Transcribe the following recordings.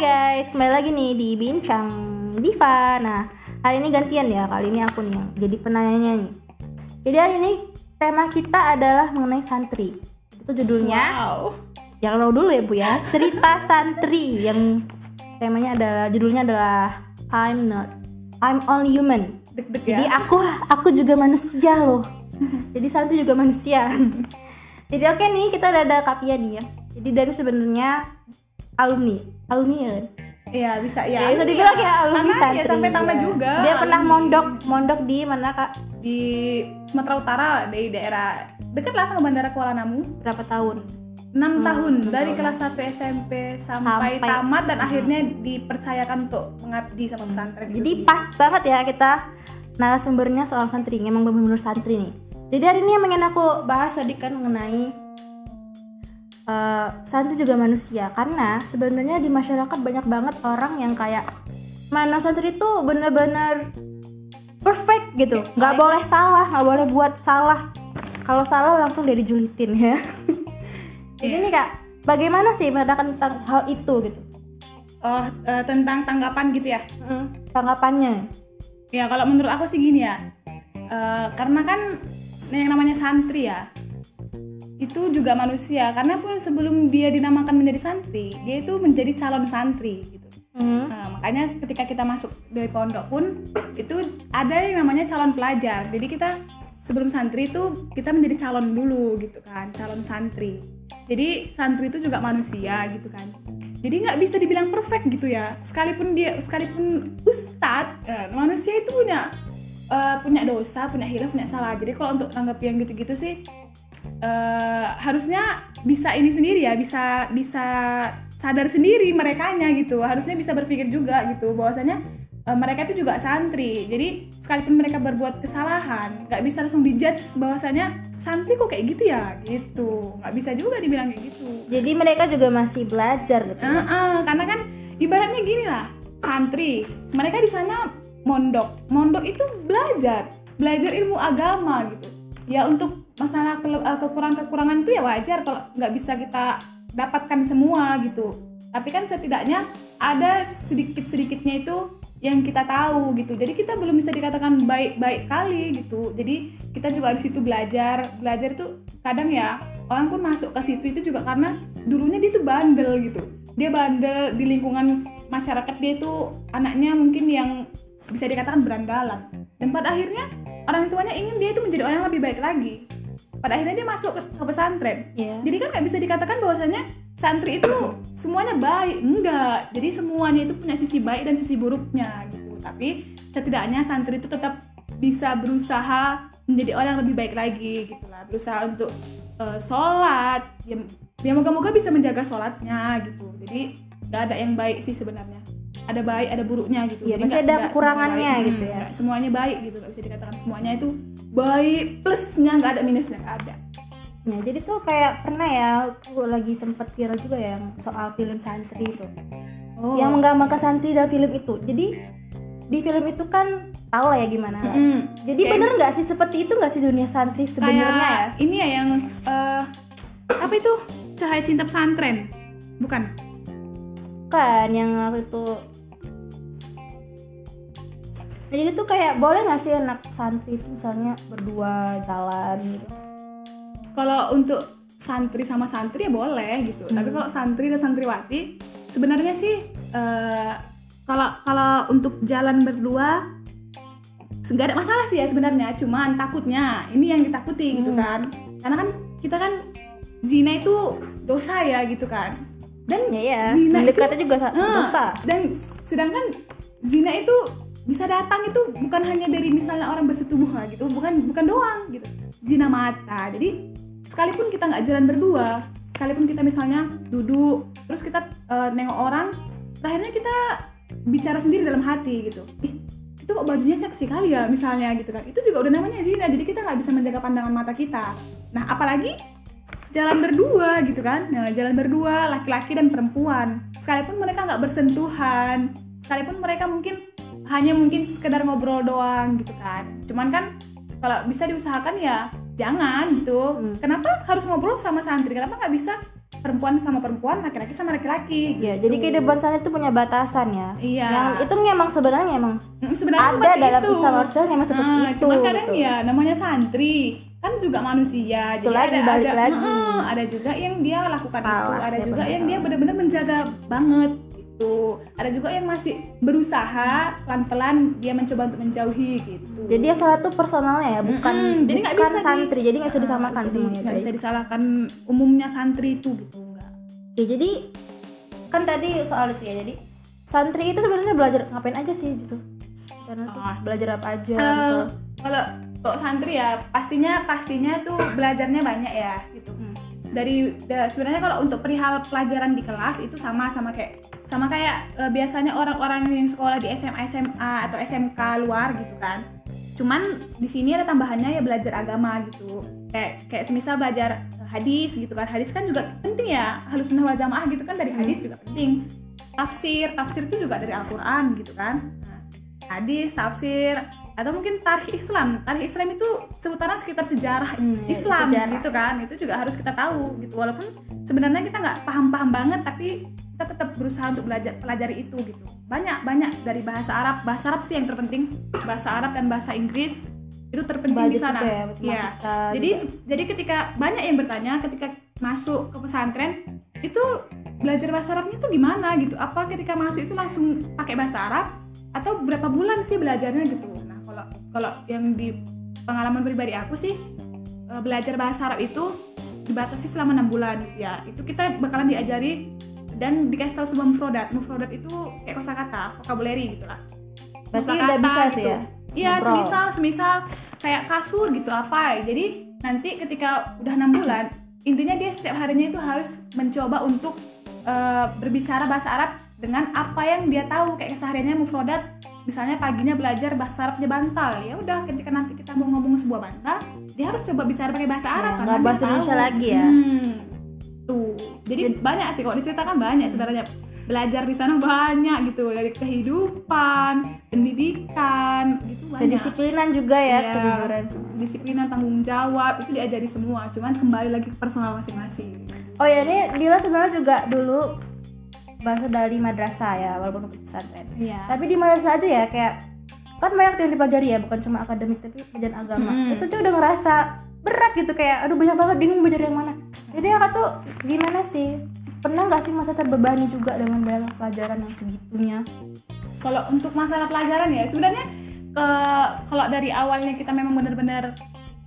guys, kembali lagi nih di Bincang Diva. Nah, hari ini gantian ya, kali ini aku nih yang jadi penanyanya nih. Jadi hari ini tema kita adalah mengenai santri. Itu judulnya, Wow. jangan tahu dulu ya bu ya, cerita santri yang temanya adalah judulnya adalah I'm not, I'm only human. Jadi ya. aku aku juga manusia loh. Jadi santri juga manusia. Jadi oke nih kita udah ada Kapia nih ya. Jadi dari sebenarnya alumni, alumni ya kan? Iya bisa ya. Ya, bisa dibilang ya alumni Karena santri. ya sampai tambah ya. juga. Dia pernah mondok, mondok di mana kak? di Sumatera Utara di daerah dekat lah sama Bandara Kuala Namu. Berapa tahun? 6 tahun dari kelas 1 SMP sampai, Sampai- tamat dan akhirnya dipercayakan untuk mengabdi sama pesantren. Jadi sendiri. pas banget ya kita narasumbernya soal santri, emang benar-benar santri nih. Jadi hari ini yang ingin aku bahas tadi kan mengenai eh, santri juga manusia karena sebenarnya di masyarakat banyak banget orang yang kayak mana santri itu benar-benar perfect gitu, nggak boleh salah, nggak boleh buat salah. Kalau salah langsung dia dijulitin ya. Jadi nih kak, bagaimana sih menandakan tentang hal itu gitu? oh eh, tentang tanggapan gitu ya. Mm, tanggapannya? Ya kalau menurut aku sih gini ya. Eh, karena kan yang namanya santri ya itu juga manusia. Karena pun sebelum dia dinamakan menjadi santri dia itu menjadi calon santri gitu. Mm. Nah, makanya ketika kita masuk dari pondok pun itu ada yang namanya calon pelajar. Jadi kita sebelum santri itu kita menjadi calon dulu gitu kan. Calon santri. Jadi santri itu juga manusia gitu kan. Jadi nggak bisa dibilang perfect gitu ya. Sekalipun dia sekalipun ustadz eh, manusia itu punya eh, punya dosa punya hilaf punya salah. Jadi kalau untuk tanggapi yang gitu-gitu sih eh, harusnya bisa ini sendiri ya bisa bisa sadar sendiri merekanya gitu. Harusnya bisa berpikir juga gitu bahwasanya eh, mereka itu juga santri. Jadi sekalipun mereka berbuat kesalahan nggak bisa langsung dijudge bahwasanya santri kok kayak gitu ya? Gitu. Nggak bisa juga dibilang kayak gitu. Jadi mereka juga masih belajar gitu. Ah, ah, karena kan ibaratnya gini lah santri mereka di sana mondok. Mondok itu belajar belajar ilmu agama gitu. Ya untuk masalah kele- eh, kekurangan-kekurangan itu ya wajar kalau nggak bisa kita dapatkan semua gitu. Tapi kan setidaknya ada sedikit-sedikitnya itu yang kita tahu gitu. Jadi kita belum bisa dikatakan baik-baik kali gitu. Jadi kita juga di situ belajar. Belajar itu kadang ya orang pun masuk ke situ itu juga karena dulunya dia tuh bandel gitu. Dia bandel di lingkungan masyarakat dia itu anaknya mungkin yang bisa dikatakan berandalan. Dan pada akhirnya orang tuanya ingin dia itu menjadi orang yang lebih baik lagi pada akhirnya dia masuk ke, pesantren. Iya. jadi kan nggak bisa dikatakan bahwasanya santri itu semuanya baik. Enggak. Jadi semuanya itu punya sisi baik dan sisi buruknya gitu. Tapi setidaknya santri itu tetap bisa berusaha menjadi orang yang lebih baik lagi gitulah berusaha untuk eh, sholat. Ya, ya moga-moga bisa menjaga sholatnya gitu. Jadi nggak ada yang baik sih sebenarnya. Ada baik ada buruknya gitu. Iya, Jadi pasti nggak- ada nggak kekurangannya gitu Hmm, ya. semuanya baik gitu. Nggak bisa dikatakan semuanya itu baik plusnya nggak ada minusnya nggak ada Ya, jadi tuh kayak pernah ya aku lagi sempet viral juga ya yang soal film santri itu. oh Yang menggambarkan santri dalam film itu. Jadi di film itu kan tau lah ya gimana. Mm. Jadi Kayak- bener nggak sih seperti itu nggak sih dunia santri sebenarnya ya? ini ya yang eh, apa itu cahaya cinta pesantren bukan Kan yang itu Nah, jadi tuh kayak boleh nggak sih anak santri itu misalnya berdua jalan gitu? kalau untuk santri sama santri ya boleh gitu. Tapi kalau santri dan santriwati sebenarnya sih eh, kalau kalau untuk jalan berdua nggak ada masalah sih ya sebenarnya. Cuman takutnya ini yang ditakuti gitu kan. Karena kan kita kan zina itu dosa ya gitu kan. Dan Ya ya, zina itu mendekatnya juga Ah, dosa. Dan sedangkan zina itu bisa datang itu bukan hanya dari misalnya orang bersetubuh gitu, bukan bukan doang gitu. Zina mata. Jadi sekalipun kita nggak jalan berdua, sekalipun kita misalnya duduk, terus kita eh, nengok orang, akhirnya kita bicara sendiri dalam hati gitu. Ih, itu kok bajunya seksi kali ya misalnya gitu kan. Itu juga udah namanya zina. Jadi kita nggak bisa menjaga pandangan mata kita. Nah, apalagi jalan berdua gitu kan nah, jalan berdua laki-laki dan perempuan sekalipun mereka nggak bersentuhan sekalipun mereka mungkin hanya mungkin sekedar ngobrol doang gitu kan cuman kan kalau bisa diusahakan ya jangan gitu kenapa harus ngobrol sama santri kenapa nggak bisa perempuan sama perempuan laki-laki sama laki-laki ya gitu. jadi kehidupan santri itu punya batasan ya Iya. yang itu memang sebenarnya emang Mm, sebenarnya ada dalam itu. Islam Rasul memang seperti Ah, itu cuman kadang gitu. ya namanya santri kan juga manusia Itu jadi lagi, ada balik ada, lagi. Mm, ada juga yang dia lakukan itu Salah, ada ya juga benar. yang dia benar-benar menjaga banget gitu ada juga yang masih berusaha pelan-pelan dia mencoba untuk menjauhi gitu jadi yang salah tuh personalnya ya bukan Mm, jadi bukan bisa di- santri jadi nggak bisa Ah, disamakan di- semuanya nggak bisa disalahkan umumnya santri itu gitu enggak Oke, jadi kan tadi soal itu ya. Jadi santri itu sebenarnya belajar ngapain aja sih gitu? Karena tuh Ah. belajar apa aja? Misal. kalau kalau santri ya pastinya pastinya tuh belajarnya banyak ya gitu dari da- sebenarnya kalau untuk perihal pelajaran di kelas itu sama sama kayak sama kayak eh, biasanya orang-orang yang sekolah di SMA SMA atau SMK luar gitu kan. Cuman di sini ada tambahannya ya belajar agama gitu. Kayak kayak semisal belajar hadis gitu kan. Hadis kan juga penting ya. Halus sunnah wal jamaah gitu kan dari hadis juga penting. Tafsir tafsir itu juga dari Al-Quran gitu kan. Nah, hadis tafsir atau mungkin tarikh Islam. Tarikh Islam itu seputaran sekitar sejarah Hmm, ya, Islam sejarah. gitu kan. Itu juga harus kita tahu gitu. Walaupun sebenarnya kita nggak paham-paham banget tapi kita tetap berusaha untuk belajar pelajari itu gitu. Banyak banyak dari bahasa Arab. Bahasa Arab sih yang terpenting. Bahasa Arab dan bahasa Inggris itu terpenting di sana. ya, ya jadi juga. se- jadi ketika banyak yang bertanya ketika masuk ke pesantren itu belajar bahasa Arabnya itu gimana gitu? Apa ketika masuk itu langsung pakai bahasa Arab? Atau berapa bulan sih belajarnya gitu? Nah kalau kalau yang di pengalaman pribadi aku sih eh, belajar bahasa Arab itu dibatasi selama enam bulan gitu ya. Itu kita bakalan diajari dan dikasih tahu sebuah mufrodat mufrodat itu kayak kosakata vocabulary gitu lah Berarti udah bisa tuh gitu. ya? iya semisal semisal kayak kasur gitu apa jadi nanti ketika udah enam bulan intinya dia setiap harinya itu harus mencoba untuk eh, berbicara bahasa Arab dengan apa yang dia tahu kayak kesehariannya mufrodat misalnya paginya belajar bahasa Arabnya bantal ya udah ketika nanti kita mau ngomong sebuah bantal dia harus coba bicara pakai bahasa Arab Ya, karena bahasa. Indonesia lagi ya. Hmm, tuh jadi banyak sih kalau diceritakan banyak sebenarnya belajar di sana banyak gitu dari kehidupan pendidikan gitu banyak kedisiplinan juga ya, Iya. kejujuran disiplinan tanggung jawab itu diajari semua cuman kembali lagi ke personal masing-masing Oh ya ini Dila sebenarnya juga dulu bahasa dari madrasah ya walaupun pesantren. Iya. Tapi di madrasah aja ya kayak kan banyak yang dipelajari ya bukan cuma akademik tapi pelajaran agama. Itu tuh udah ngerasa berat gitu kayak aduh banyak banget bingung belajar yang mana. Jadi aku tuh gimana sih? Pernah nggak sih masa terbebani juga dengan banyak pelajaran yang segitunya? kalau untuk masalah pelajaran ya sebenarnya ke kalau dari awalnya kita memang benar-benar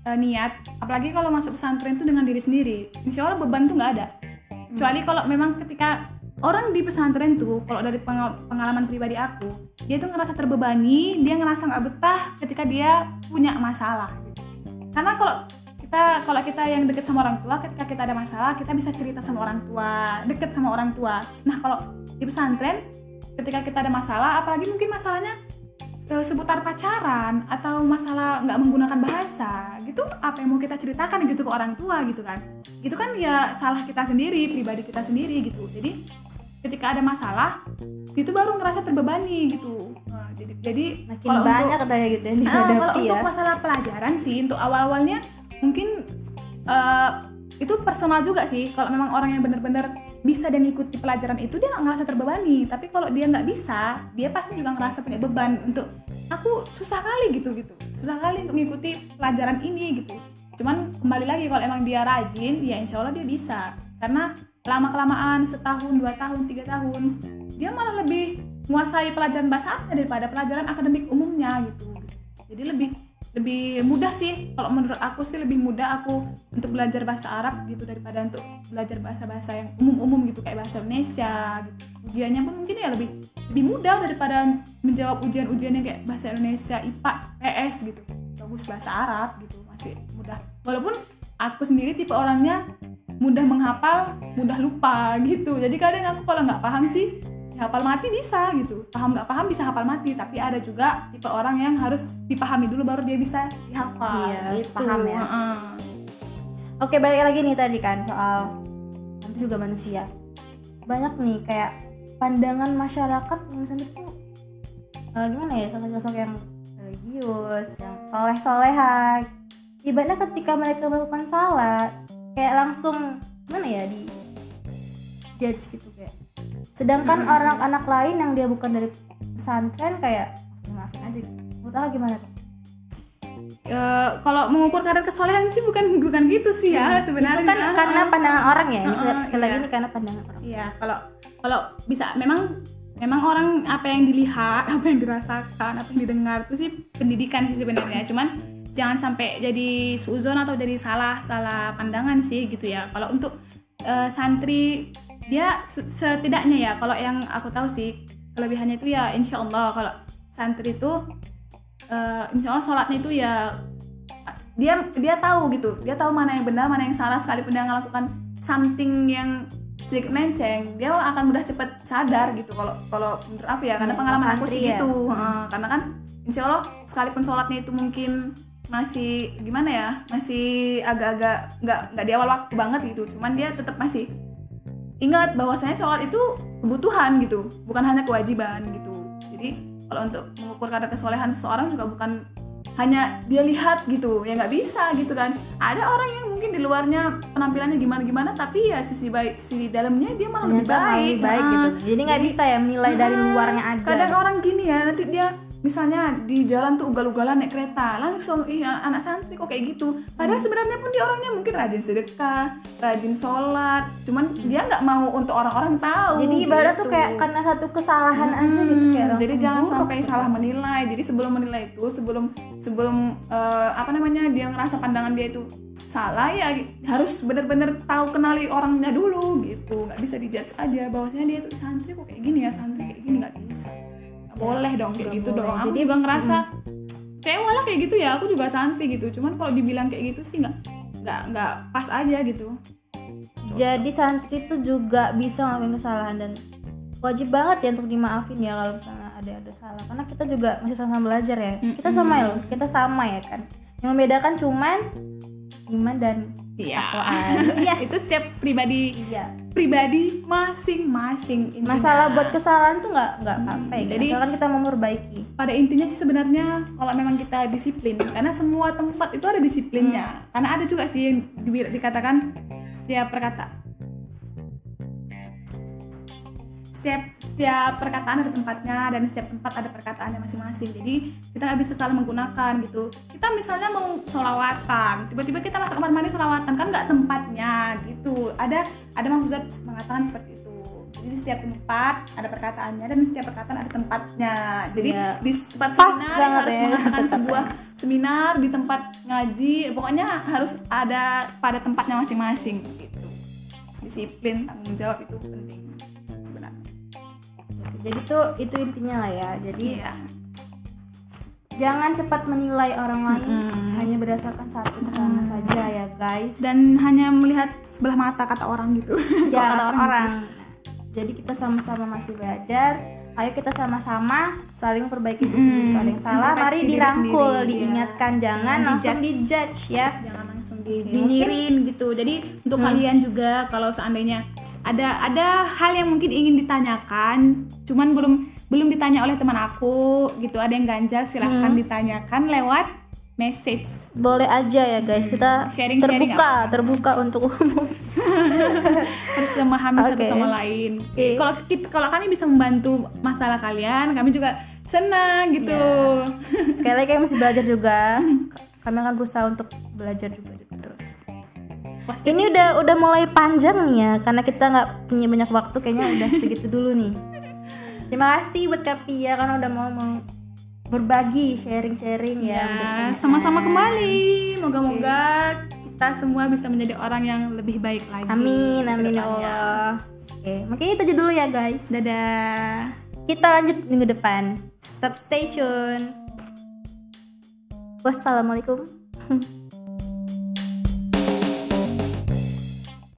eh, niat apalagi kalau masuk pesantren itu dengan diri sendiri insya Allah beban tuh nggak ada kecuali kalau memang ketika orang di pesantren tuh kalau dari pengal- pengalaman pribadi aku dia tuh ngerasa terbebani dia ngerasa nggak betah ketika dia punya masalah gitu. karena kalau kita kalau kita yang deket sama orang tua ketika kita ada masalah kita bisa cerita sama orang tua deket sama orang tua. Nah kalau di pesantren ketika kita ada masalah apalagi mungkin masalahnya eh, seputar pacaran atau masalah nggak menggunakan bahasa gitu apa yang mau kita ceritakan gitu ke orang tua gitu kan? Itu kan ya salah kita sendiri pribadi kita sendiri gitu. Jadi ketika ada masalah itu baru ngerasa terbebani gitu. Nah, jadi jadi Makin kalau untuk- banyak katanya gitu yang Ah, kalau ya. untuk masalah pelajaran sih untuk awal-awalnya mungkin eh, itu personal juga sih. Kalau memang orang yang benar-benar bisa dan ngikuti pelajaran itu dia nggak ngerasa terbebani. Tapi kalau dia nggak bisa dia pasti juga ngerasa punya beban untuk aku susah kali gitu gitu. Susah kali untuk mengikuti pelajaran ini gitu. Cuman kembali lagi kalau emang dia rajin ya insya Allah dia bisa. Karena lama kelamaan setahun dua tahun tiga tahun dia malah lebih menguasai pelajaran bahasa daripada pelajaran akademik umumnya gitu. Jadi lebih lebih mudah sih. Kalau menurut aku sih lebih mudah aku untuk belajar bahasa Arab gitu daripada untuk belajar bahasa-bahasa yang umum-umum gitu kayak bahasa Indonesia gitu. Ujiannya pun mungkin ya lebih lebih mudah daripada menjawab ujian-ujian yang kayak bahasa Indonesia IPA PS gitu. Bagus bahasa Arab gitu masih mudah. Walaupun aku sendiri tipe orangnya mudah menghafal mudah lupa gitu. Jadi kadang aku kalau nggak paham sih hafal mati bisa gitu paham nggak paham bisa hafal mati tapi ada juga tipe orang yang harus dipahami dulu baru dia bisa dihafal Iya, harus gitu. paham ya. Heeh. Oke balik lagi nih tadi kan soal itu juga manusia banyak nih kayak pandangan masyarakat yang sendiri tuh eh, gimana ya sosok-sosok yang religius yang soleh soleha ibaratnya ketika mereka melakukan salah kayak langsung gimana ya di dijudge gitu kayak sedangkan orang anak lain yang dia bukan dari pesantren kayak "Ya, maafin aja gitu menurut Allah gimana tuh Eh, kalau mengukur kadar kesolehan sih bukan bukan gitu sih ya sebenarnya itu kan karena pandangan orang ya ini Heeh, sekali lagi iya. ini karena pandangan orang Iya, kalau kalau bisa memang memang orang apa yang dilihat, apa yang dirasakan, apa yang didengar itu sih pendidikan sih sebenarnya. Cuman jangan sampai jadi suzon atau jadi salah salah pandangan sih gitu ya. Kalau untuk eh, santri dia se- setidaknya ya kalau yang aku tahu sih kelebihannya itu ya insya Allah kalau santri itu eh, insya Allah sholatnya itu ya dia dia tahu gitu. Dia tahu mana yang benar mana yang salah sekalipun dia melakukan something yang sedikit menceng dia akan mudah cepat sadar gitu kalau kalau menurut aku ya. Karena Ya, pengalaman aku sih ya. gitu Heeh, karena kan insya Allah sekalipun sholatnya itu mungkin masih gimana ya masih agak-agak nggak nggak di awal waktu banget gitu. Cuman dia tetap masih ingat bahwasanya sholat itu kebutuhan gitu bukan hanya kewajiban gitu. Jadi kalau untuk mengukur kadar kesolehan seseorang juga bukan hanya dia lihat gitu ya nggak bisa gitu kan. Ada orang yang mungkin di luarnya penampilannya gimana gimana tapi ya sisi baik sisi dalamnya dia malah lebih ternyata baik lebih baik. Nah, gitu. Jadi nggak bisa ya menilai dari Nah, luarnya aja. kadang orang gini ya nanti dia misalnya di jalan tuh ugal-ugalan naik kereta langsung ih anak santri kok kayak gitu padahal Hmm. sebenarnya pun dia orangnya mungkin rajin sedekah rajin sholat cuman dia nggak mau untuk orang-orang tahu jadi ibarat tuh gitu. kayak karena satu kesalahan aja gitu kayak Hmm, jadi langsung jangan buruk. sampai salah menilai jadi sebelum menilai itu sebelum sebelum eh, apa namanya dia ngerasa pandangan dia itu salah ya harus benar-benar tahu kenali orangnya dulu gitu nggak bisa dijudge aja bahwasanya dia tuh santri kok kayak gini ya santri kayak gini nggak bisa Nggak boleh dong kayak gitu boleh. dong aku Jadi, juga ngerasa kayak walah kayak gitu ya aku juga santri gitu. Cuman kalau dibilang kayak gitu sih nggak nggak nggak pas aja gitu. Jadi santri tuh juga bisa ngelakuin kesalahan dan wajib banget ya untuk dimaafin ya kalau misalnya ada ada salah. Karena kita juga masih sama-sama belajar ya. Kita sama ya loh kita sama ya kan. Yang membedakan cuman iman dan iya. Yes. itu setiap pribadi iya. pribadi masing-masing intinya. masalah buat kesalahan tuh nggak nggak apa ya. Jadi- asalkan kita memperbaiki. pada intinya sih sebenarnya kalau memang kita disiplin karena semua tempat itu ada disiplinnya. Karena ada juga sih yang di- dikatakan setiap perkata setiap setiap perkataan ada tempatnya dan setiap tempat ada perkataannya masing-masing. Jadi kita nggak bisa salah menggunakan gitu. Kita misalnya mau solawatan tiba-tiba kita masuk kamar mandi solawatan kan nggak tempatnya gitu. Ada ada mahfuzat mengatakan seperti itu. Jadi setiap tempat ada perkataannya dan setiap perkataan ada tempatnya. Jadi Iya. di tempat Pas seminar harus ya, mengatakan sebuah seminar di tempat ngaji pokoknya harus ada pada tempatnya masing-masing gitu. Disiplin tanggung jawab itu penting jadi tuh itu intinya lah ya. Jadi iya. jangan cepat menilai orang lain hanya berdasarkan satu kesalahan saja ya guys. Dan hanya melihat sebelah mata kata orang gitu. Ya kata orang jadi kita sama-sama masih belajar. Ayo kita sama-sama saling perbaiki diri sendiri. Kalau yang salah mari dirangkul sendiri, diingatkan. Jangan Jangan langsung dijudge. ya. Jangan langsung dinyinyirin gitu. Jadi untuk kalian juga kalau seandainya ada ada hal yang mungkin ingin ditanyakan cuman belum belum ditanya oleh teman aku gitu. Ada yang ganjal silahkan ditanyakan lewat message. Boleh aja ya guys. Kita Sharing-sharing terbuka terbuka untuk umum. Harus memahami satu Oke. sama lain. Oke. kalau kami bisa membantu masalah kalian kami juga senang gitu. Sekali lagi kami masih belajar juga. Kami akan berusaha untuk belajar juga juga terus Pasti- ini udah udah mulai panjang nih ya karena kita nggak punya banyak waktu kayaknya udah segitu dulu nih terima kasih buat Kapia karena udah mau, mau berbagi sharing-sharing ya, Ya, sama-sama kembali. Moga-moga kita semua bisa menjadi orang yang lebih baik lagi. amin amin ya. Allah oke mungkin itu aja dulu ya guys Dadah. kita lanjut minggu depan tetap stay tune wassalamualaikum